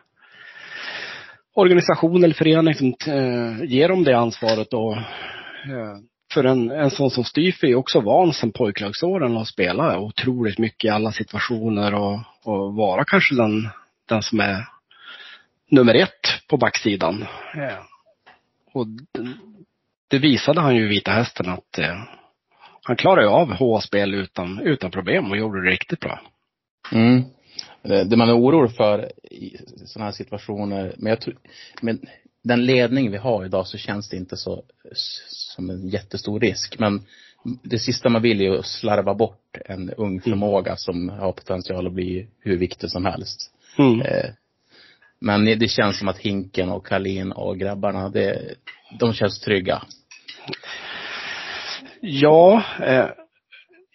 organisation eller förening som eh, ger dem det ansvaret. Och, eh, för en, en sån som Styf är ju också van sedan pojklagsåren att spela otroligt mycket i alla situationer och, och vara kanske den, den som är nummer ett på backsidan. Eh, och det, det visade han ju i Vita Hästen att eh, han klarade av HA-spel utan, utan problem och gjorde det riktigt bra. Mm. Det det man är orolig för i sådana här situationer, men jag tror, men den ledning vi har idag så känns det inte så som en jättestor risk. Men det sista man vill är att slarva bort en ung förmåga som har potential att bli hur viktig som helst. Mm. Eh, Men det känns som att Hinken och Kalin och grabbarna, det, de känns trygga. Ja, eh,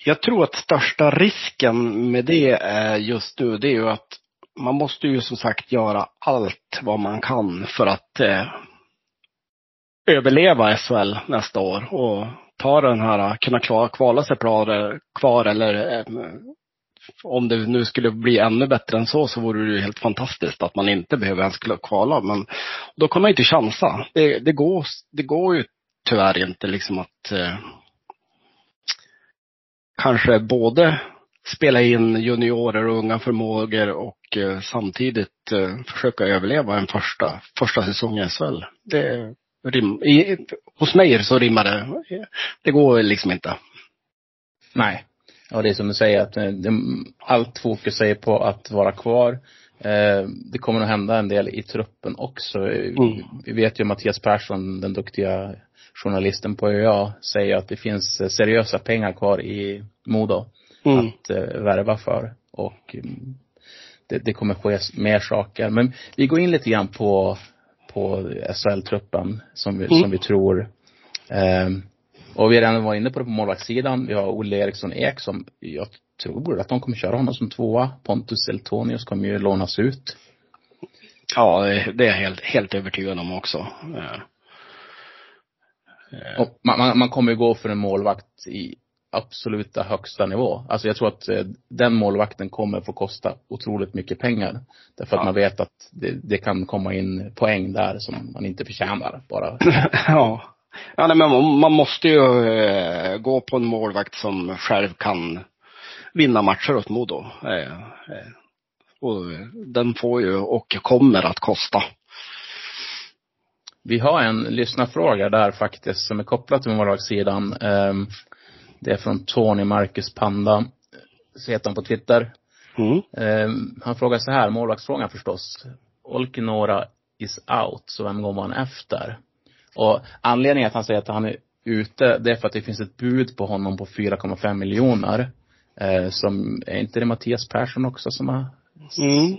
jag tror att största risken med det är just nu, det är ju att man måste ju som sagt göra allt vad man kan för att eh, överleva SHL nästa år och ta den här, kunna klara, kvala sig kvar, kvar eller eh, om det nu skulle bli ännu bättre än så så vore det ju helt fantastiskt att man inte behöver ens kvala. Men då kan man inte chansa. Det, det, går, det går ju tyvärr inte liksom att eh, kanske både spela in juniorer och unga förmågor och eh, samtidigt eh, försöka överleva en första, första säsong i SHL. Det rim, i, hos mig så rimmar det. Det går liksom inte. Nej. Och det är som du säger att eh, det, allt fokus är på att vara kvar. Eh, det kommer att hända en del i truppen också. Mm. Vi vet ju Mattias Persson, den duktiga journalisten på ÖA, säger att det finns eh, seriösa pengar kvar i Modo Mm. att eh, värva för. Och mm, det, det kommer ske mer saker. Men vi går in lite grann på, på SHL-truppen som vi, Mm. som vi tror. Ehm, och vi har redan varit inne på det på målvaktssidan. Vi har Olle Eriksson Ek som jag tror att de kommer köra honom som tvåa. Pontus Eltonius kommer ju lånas ut. Ja, det det är jag helt, helt övertygad om också. Eh, Och man, man, man kommer ju gå för en målvakt i absoluta högsta nivå. Alltså jag tror att eh, den målvakten kommer få kosta otroligt mycket pengar. Därför att Ja. man vet att det, det kan komma in poäng där som man inte förtjänar bara. ja. Ja, nej, men man, måste ju eh, gå på en målvakt som själv kan vinna matcher åt Modo. Eh, och den får ju och kommer att kosta. Vi har en lyssnarfråga där faktiskt som är kopplad till målvaktssidan. Ehm, Det är från Tony Marcus Panda. Så heter han på Twitter. Mm. Ehm, Han frågar så här, målvaktsfrågan förstås. Olkinora is out, så vem går man efter? Och anledningen att han säger att han är ute, det är för att det finns ett bud på honom på 4,5 miljoner. Eh, som, är inte det Mattias Persson också som har Mm.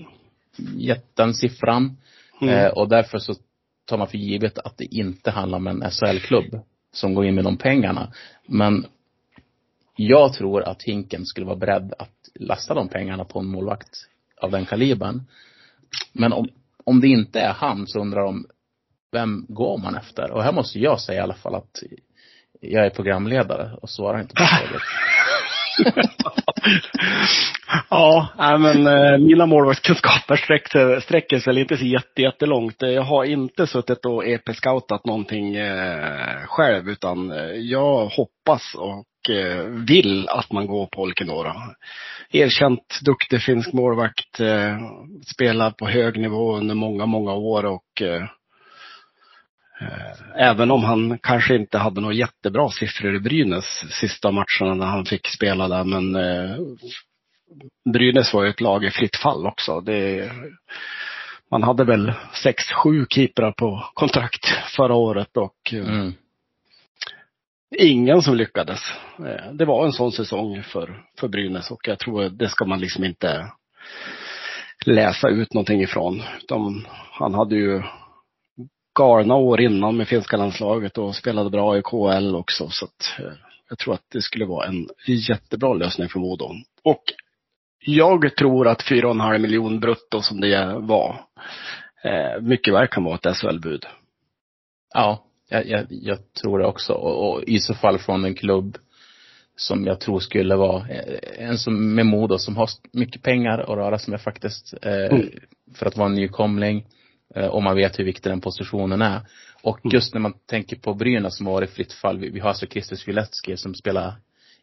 gett den siffran? Mm. Eh, och därför så tar man för givet att det inte handlar om en SHL-klubb som går in med de pengarna. Men jag tror att Hinken skulle vara beredd att lasta de pengarna på en målvakt av den kalibern. Men om, om det inte är han så undrar de, vem går man efter? Och här måste jag säga i alla fall att jag är programledare och svarar inte på frågor. ja, nej, men eh, mina målvaktskunskaper sträcker, sträcker sig inte så jätte, jättelångt. Jag har inte suttit och EP-scoutat någonting eh, själv utan eh, jag hoppas och eh, vill att man går på Olkinora. Erkänt duktig finsk målvakt, eh, spelar på hög nivå under många, många år och Eh, Även om han kanske inte hade några jättebra siffror i Brynäs sista matcherna när han fick spela där. Men eh, Brynäs var ju ett lag i fritt fall också. Det, man hade väl sex, sju keeprar på kontrakt förra året och eh, Mm. ingen som lyckades. Eh, Det var en sån säsong för, för Brynäs och jag tror det ska man liksom inte läsa ut någonting ifrån. Utan han hade ju galna år innan med finska landslaget och spelade bra i KL också. Så att, eh, jag tror att det skulle vara en jättebra lösning för Modo. Och jag tror att 4,5 miljon brutto som det var, eh, mycket väl kan vara ett SHL-bud. Ja, jag, jag, jag tror det också. Och, och i så fall från en klubb som jag tror skulle vara eh, en som med Modo som har mycket pengar att röra sig med faktiskt. Eh, Mm. För att vara en nykomling. Eh, och man vet hur viktig den positionen är. Och Mm. just när man tänker på Brynäs som har varit i fritt fall. Vi, vi har alltså Kristus Wilecki som spelar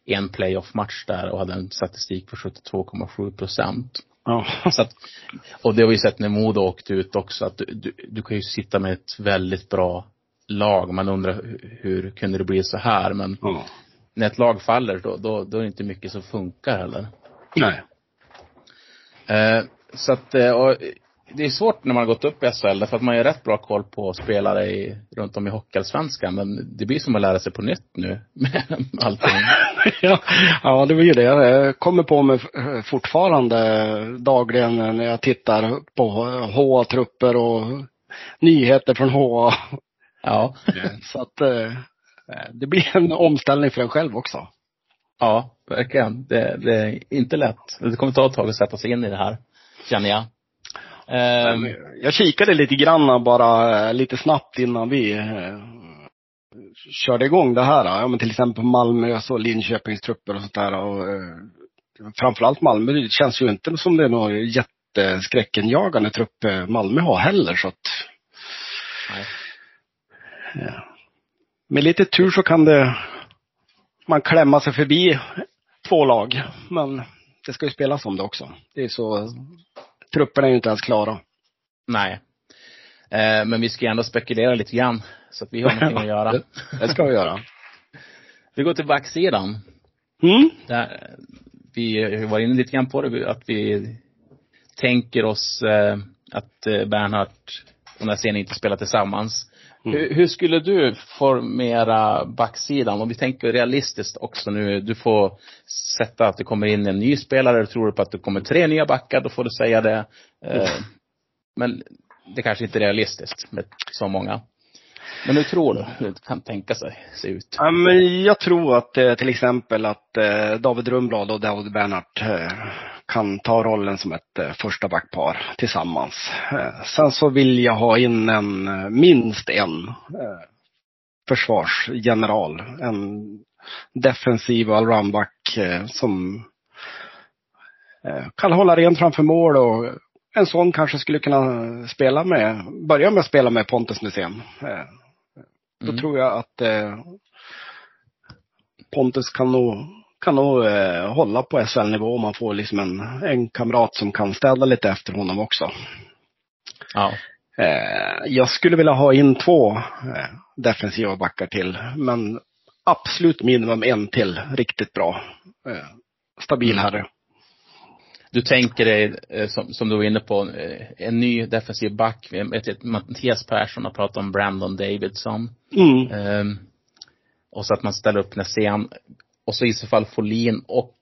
en playoff-match där och hade en statistik på 72,7 procent. Ja. Så att, och det har vi sett när Modo åkte ut också, att du, du, du kan ju sitta med ett väldigt bra lag. Man undrar hur, hur kunde det bli så här? Men ja. när ett lag faller, då, då, då är det inte mycket som funkar heller. Nej. Eh, så att, eh, och det är svårt när man har gått upp i SHL, därför att man har ju rätt bra koll på spelare i, runt om i Hockeyallsvenskan. Men det blir som att lära sig på nytt nu med allting. ja, ja, det blir det. Jag kommer på mig fortfarande dagligen när jag tittar på HA-trupper och nyheter från HA. Ja. Så att eh, det blir en omställning för en själv också. Ja, verkligen. Det, det är inte lätt. Det kommer ta ett tag att sätta sig in i det här, känner jag. Ehm, Jag kikade lite grann bara eh, lite snabbt innan vi eh, körde igång det här. Ja, men till exempel Malmös och Linköpings trupper och sånt där. Och, eh, framförallt Malmö, det känns ju inte som det är någon jätteskräckenjagande trupp eh, Malmö har heller. Så att, nej. med lite tur så kan det man klämma sig förbi två lag. Men det ska ju spelas om det också. Det är så, trupperna är ju inte ens klara. Nej. Eh, men vi ska ändå spekulera lite grann. Så att vi har någonting att göra. Det, ska vi göra. Vi går till backsidan. Mm. Där, vi var inne lite grann på det, att vi tänker oss eh, att eh, Bernhardt och Näsén inte spelar tillsammans. Mm. Hur, hur skulle du formera backsidan? Om vi tänker realistiskt också nu. Du får sätta att det kommer in en ny spelare. Tror du på att det kommer tre nya backar, då får du säga det. Eh, men det kanske inte är realistiskt med så många. Men hur tror du det kan tänka sig se ut? Ja, men jag tror att eh, till exempel att eh, David Rundblad och David Bernhardt eh, kan ta rollen som ett första backpar tillsammans. Sen så vill jag ha in en, minst en försvarsgeneral. En defensiv allroundback som kan hålla rent framför mål och en sån kanske skulle kunna spela med, börja med att spela med Pontus Nässén. Då Mm. tror jag att eh, Pontus kan nog, kan nog eh, hålla på SHL-nivå om man får liksom en, en kamrat som kan städa lite efter honom också. Ja. Eh, jag skulle vilja ha in två eh, defensiva backar till, men absolut minimum en till riktigt bra. Eh, stabil herre. Du tänker dig, eh, som, som du var inne på, eh, en ny defensiv back. Att Mattias Persson har pratat om Brandon Davidson. Mm. Ehm, Och så att man ställer upp Nässén. Och så i så fall Folin och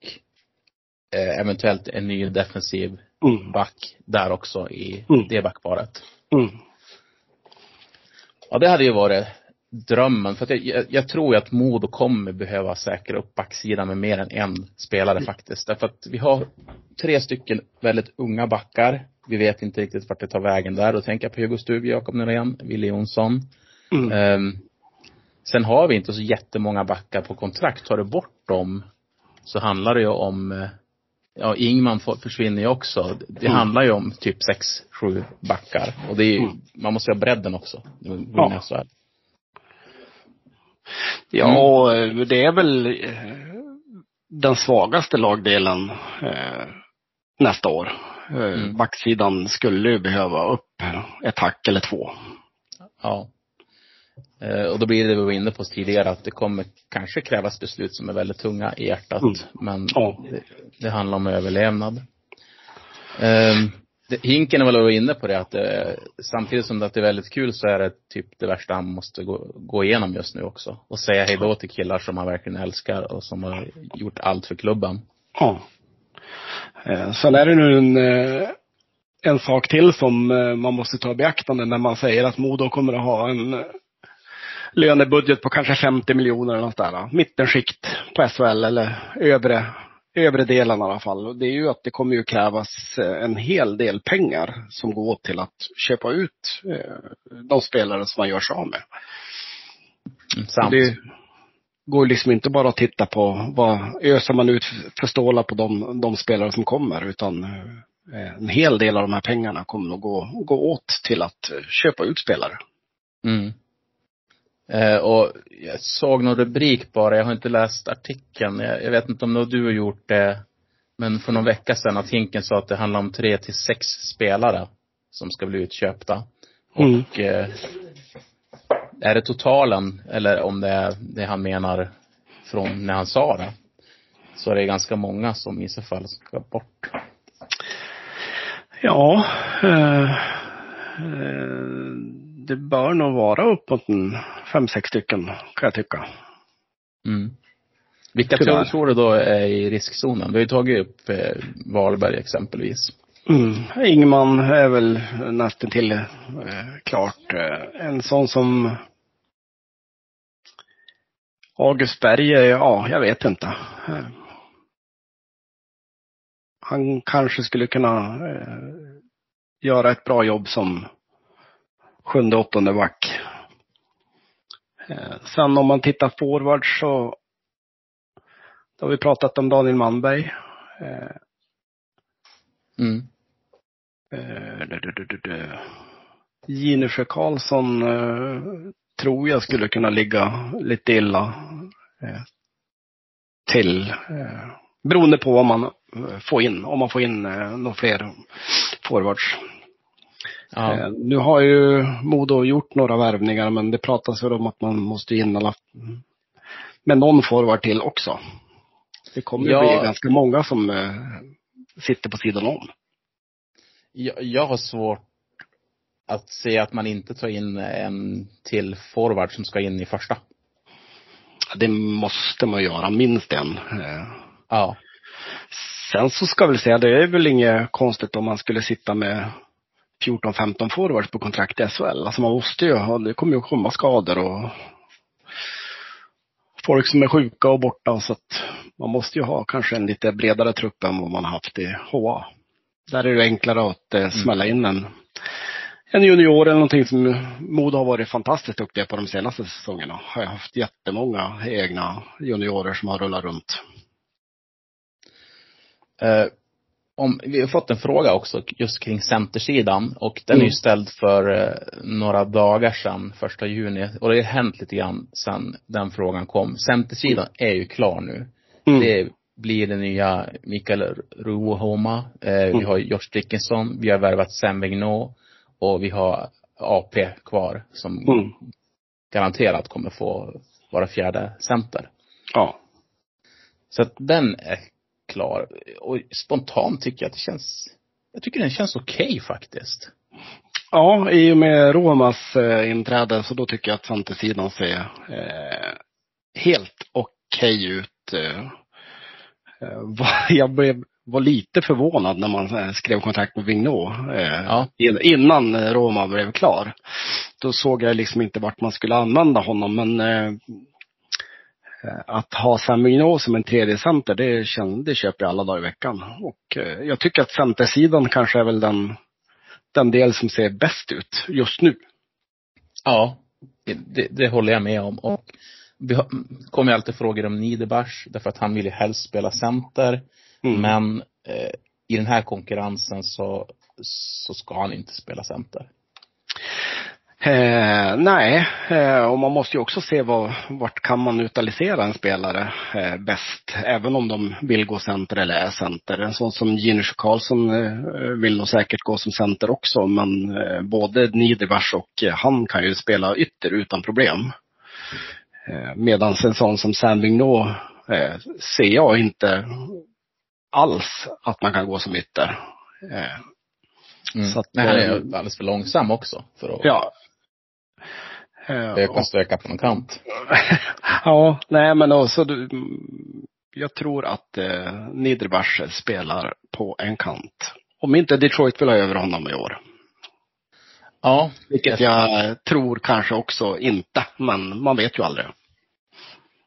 eh, eventuellt en ny defensiv Mm. back där också i Mm. det backparet. Mm. Ja, det hade ju varit drömmen. För jag, jag, jag tror att Modo kommer behöva säkra upp backsidan med mer än en spelare faktiskt. Därför att vi har tre stycken väldigt unga backar. Vi vet inte riktigt vart det tar vägen där. Då tänker jag på Hugo Stube, Jakob Norén, Wille Jonsson. Mm. Ehm, sen har vi inte så jättemånga backar på kontrakt. Tar du bort dem så handlar det ju om, eh, ja Ingman försvinner ju också. Det Mm. handlar ju om typ sex, sju backar. Och det är ju, Mm. man måste ju ha bredden också. Ja. Ja, eh, det är väl eh, den svagaste lagdelen eh, nästa år. Eh, Mm. Backsidan skulle ju behöva upp ett hack eller två. Ja. Och då blir det vi var inne på tidigare att det kommer kanske krävas beslut som är väldigt tunga i hjärtat. Mm. Men Ja. det, det handlar om överlevnad. Um, Hinken var väl inne på det att eh, samtidigt som det att det är väldigt kul så är det typ det värsta han måste gå, gå igenom just nu också. Och säga hejdå till killar som han verkligen älskar och som har gjort allt för klubben. Ja. Eh, Sen är det nu en, eh, en sak till som eh, man måste ta i beaktande när man säger att Modo kommer att ha en eh, lönebudget på kanske 50 miljoner eller något där. Mittenskikt på SHL eller övre, övre delen i alla fall. Och Det är ju att det kommer ju krävas eh, en hel del pengar som går till att köpa ut eh, de spelare som man gör sig av med. Mm, samt. Det går liksom inte bara att titta på vad öser man ut för stålar på de, de spelare som kommer utan eh, en hel del av de här pengarna kommer att gå, gå åt till att köpa ut spelare. Mm. Eh, och jag såg någon rubrik bara, jag har inte läst artikeln. Jag, jag vet inte om du har gjort det. Men för någon vecka sedan att Hinken sa att det handlar om tre till sex spelare som ska bli utköpta. Mm. Och eh, är det totalen eller om det är det han menar från när han sa det. Så är det ganska många som i så fall ska bort. Ja, eh, eh, det bör nog vara uppåt en fem, sex stycken kan jag tycka. Mm. Vilka tror, tror du då är i riskzonen? Vi har ju tagit upp eh, Wahlberg exempelvis. Mm. Ingman är väl nästan till eh, klart. Eh, en sån som August Berg, ja, jag vet inte. Eh, han kanske skulle kunna eh, göra ett bra jobb som sjunde, åttonde back. Eh, sen om man tittar forward så då har vi pratat om Daniel Manberg. Eh, Mm. Eh. Ginesjö Karlsson tror jag skulle kunna ligga lite illa till. Beroende på vad man får in. Om man får in några fler forwards. Ja. Eh, nu har ju Modo gjort några värvningar men det pratas väl om att man måste in alla med någon forward till också. Det kommer Ja. bli ganska många som eh, sitter på sidan om. Jag, jag har svårt att se att man inte tar in en till forward som ska in i första. Det måste man göra, minst en. Eh, Ja. Sen så ska vi säga, det är väl inget konstigt om man skulle sitta med 14-15 forwards på kontrakt i SHL. Alltså man måste ju ha, det kommer ju komma skador och folk som är sjuka och borta så att man måste ju ha kanske en lite bredare trupp än vad man har haft i HA. Där är det enklare att eh, smälla in en, en junior eller någonting som Modo har varit fantastiskt duktiga på de senaste säsongerna. Har jag haft jättemånga egna juniorer som har rullat runt. Eh, om, vi har fått en fråga också just kring centersidan och den är Mm. ju ställd för eh, några dagar sedan, första juni. Och det har hänt lite grann sedan den frågan kom. Centersidan är ju klar nu. Mm. Det blir det nya Mikael Ruohoma. Eh, Vi Mm. har Josh Dickinson. Vi har värvat Sam Vigneault. Och vi har AP kvar som Mm. garanterat kommer få vara fjärde center. Ja. Så att den är klar. Och spontant tycker jag att det känns, jag tycker den känns okej faktiskt. Ja, i och med Romas eh, inträde så då tycker jag att fantasidan ser eh, helt okej okay ut. Eh, jag blev, var lite förvånad när man skrev kontakt med Vignot. Ja. Innan Roma blev klar. Då såg jag liksom inte vart man skulle använda honom men att ha Sam Vignot som en tredje center, det, det köper jag alla dagar i veckan. Och jag tycker att centersidan kanske är väl den, den del som ser bäst ut just nu. Ja, det, det håller jag med om. Och vi kommer ju alltid frågor om Niederbach, därför att han vill ju helst spela center. Mm. Men eh, i den här konkurrensen så, så ska han inte spela center. Eh, nej, eh, och man måste ju också se vad, vart kan man neutralisera en spelare eh, bäst. Även om de vill gå center eller är center. En sån som Ginus Karlsson eh, vill nog säkert gå som center också. Men eh, både Niederbach och han kan ju spela ytter utan problem. Eh, Medan en sån som Sam Vignot eh, ser jag inte alls att man kan gå som ytter. Eh, mm. Så att, Nej, han är alldeles för långsam också. För att... Ja, Öka stöka på någon kant. ja, nej men också du, jag tror att eh, Niederbach spelar på en kant. Om inte Detroit vill ha över honom i år. Ja. Vilket jag, jag tror kanske också inte, men man vet ju aldrig.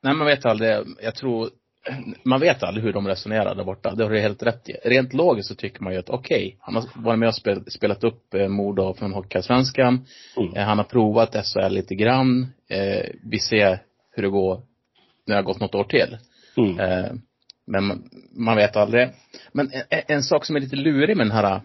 Nej, man vet aldrig. Jag tror man vet aldrig hur de resonerar där borta. Det har du helt rätt i. Rent logiskt så tycker man ju att okej, okay, han har varit med och spel, spelat upp eh, Modo från Hockeyallsvenskan. Mm. Eh, han har provat SHL lite grann. Eh, vi ser hur det går när det har gått något år till. Mm. Eh, men man, man, vet aldrig. Men en, en, sak som är lite lurig med den här,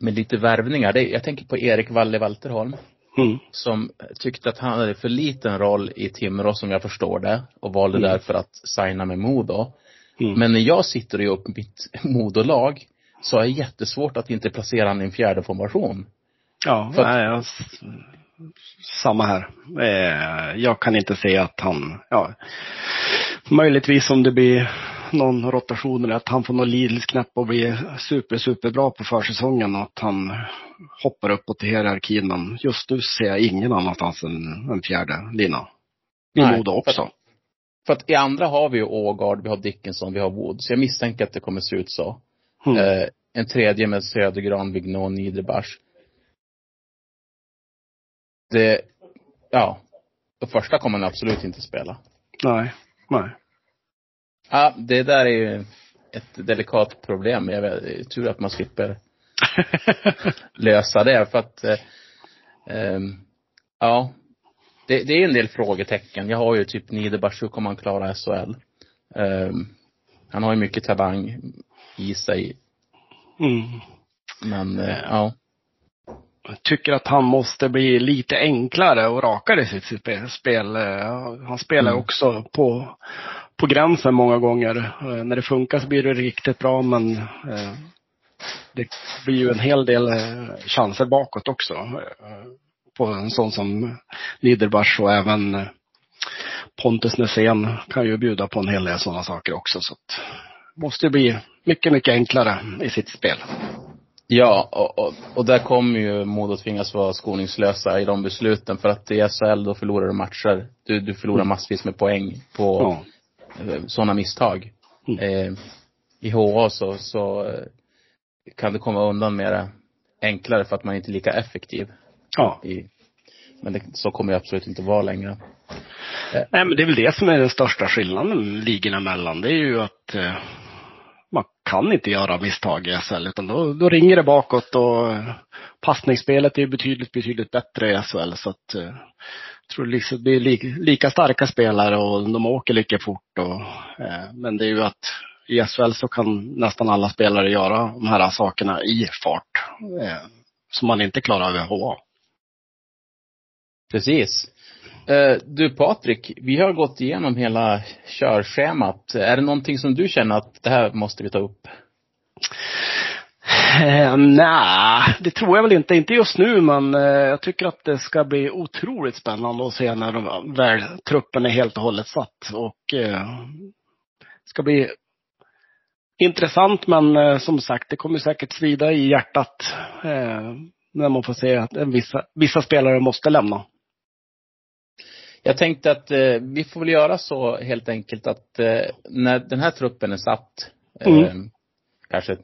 med lite värvningar, det är, jag tänker på Erik Walle Walterholm. Mm. Som tyckte att han hade för liten roll i Timrå som jag förstår det och valde mm. därför att signa med Modo. Mm. Men när jag sitter och gör upp mitt Modolag så är det jättesvårt att inte placera honom i en fjärde formation. Ja, för nej, jag, samma här. Eh, jag kan inte se att han, ja, möjligtvis om det blir någon rotation eller att han får någon lidelsesknapp och blir super, superbra på försäsongen och att han hoppar uppåt i hierarkin. Men just nu ser jag ingen annanstans än en fjärde lina. I Modo också. För, för, att i andra har vi ju Ågard, vi har Dickinson, vi har Wood. Så jag misstänker att det kommer se ut så. Mm. Eh, en tredje med Södergran, Vignon, Niederbach. Det, ja. De första kommer han absolut inte spela. Nej, nej. Ja, det där är ju ett delikat problem. Jag vet, tur att man slipper lösa det för att eh, eh, ja, det, det, är en del frågetecken. Jag har ju typ Niederbach, hur kommer han klara SHL? Eh, han har ju mycket talang i sig. Mm. Men, eh, ja. Jag tycker att han måste bli lite enklare och rakare i sitt spel. Han spelar mm. också på på gränsen många gånger. Eh, när det funkar så blir det riktigt bra men eh, det blir ju en hel del eh, chanser bakåt också. På en sån som Niederbach och även Pontus Nässén kan ju bjuda på en hel del sådana saker också. Så att måste bli mycket, mycket enklare i sitt spel. Ja, och, och, och där kommer ju Modo tvingas vara skoningslösa i de besluten. För att i SHL då förlorar du matcher. Du, du förlorar mm. massvis med poäng på ja. Eh, sådana misstag. Mm. Eh, I HA så, så eh, kan det komma undan mer enklare för att man inte är lika effektiv. Ja. I, men det, så kommer det absolut inte vara längre. Nej men det är väl det som är den största skillnaden ligorna emellan. Det är ju att eh, man kan inte göra misstag i SHL utan då, då ringer det bakåt och passningsspelet är betydligt, betydligt bättre i SHL så att eh, tror liksom det blir lika, lika starka spelare och de åker lika fort. Och, eh, men det är ju att i SHL så kan nästan alla spelare göra de här sakerna i fart. Eh, som man inte klarar över HA. Precis. Eh, du Patrik, vi har gått igenom hela körschemat. Är det någonting som du känner att det här måste vi ta upp? Eh, Nej, det tror jag väl inte. Inte just nu, men eh, jag tycker att det ska bli otroligt spännande att se när de, väl truppen är helt och hållet satt. Och eh, ska bli intressant, men eh, som sagt, det kommer säkert svida i hjärtat eh, när man får se att vissa, vissa spelare måste lämna. Jag tänkte att eh, vi får väl göra så helt enkelt att eh, när den här truppen är satt, Mm. Eh, kanske,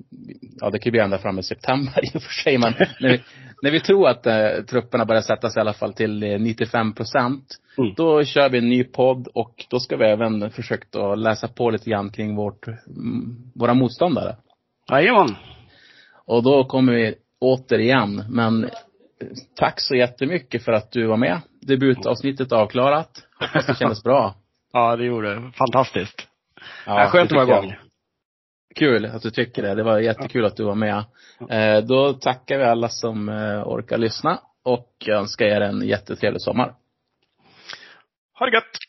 ja det kan ju bli ända fram i september i och för sig, men när vi, när vi tror att eh, trupperna börjar sättas i alla fall till eh, 95 procent, Mm. då kör vi en ny podd och då ska vi även försöka att läsa på lite grann kring vårt, mm, våra motståndare. Jajamän. Och då kommer vi återigen, men eh, tack så jättemycket för att du var med. Debutavsnittet avklarat. Hoppas det kändes bra. Ja, det gjorde det. Fantastiskt. Ja, Ja, skönt att vara igång. Kul att du tycker det. Det var jättekul att du var med. Eh, då tackar vi alla som eh, orkar lyssna och önskar er en jättetrevlig sommar. Ha det gött!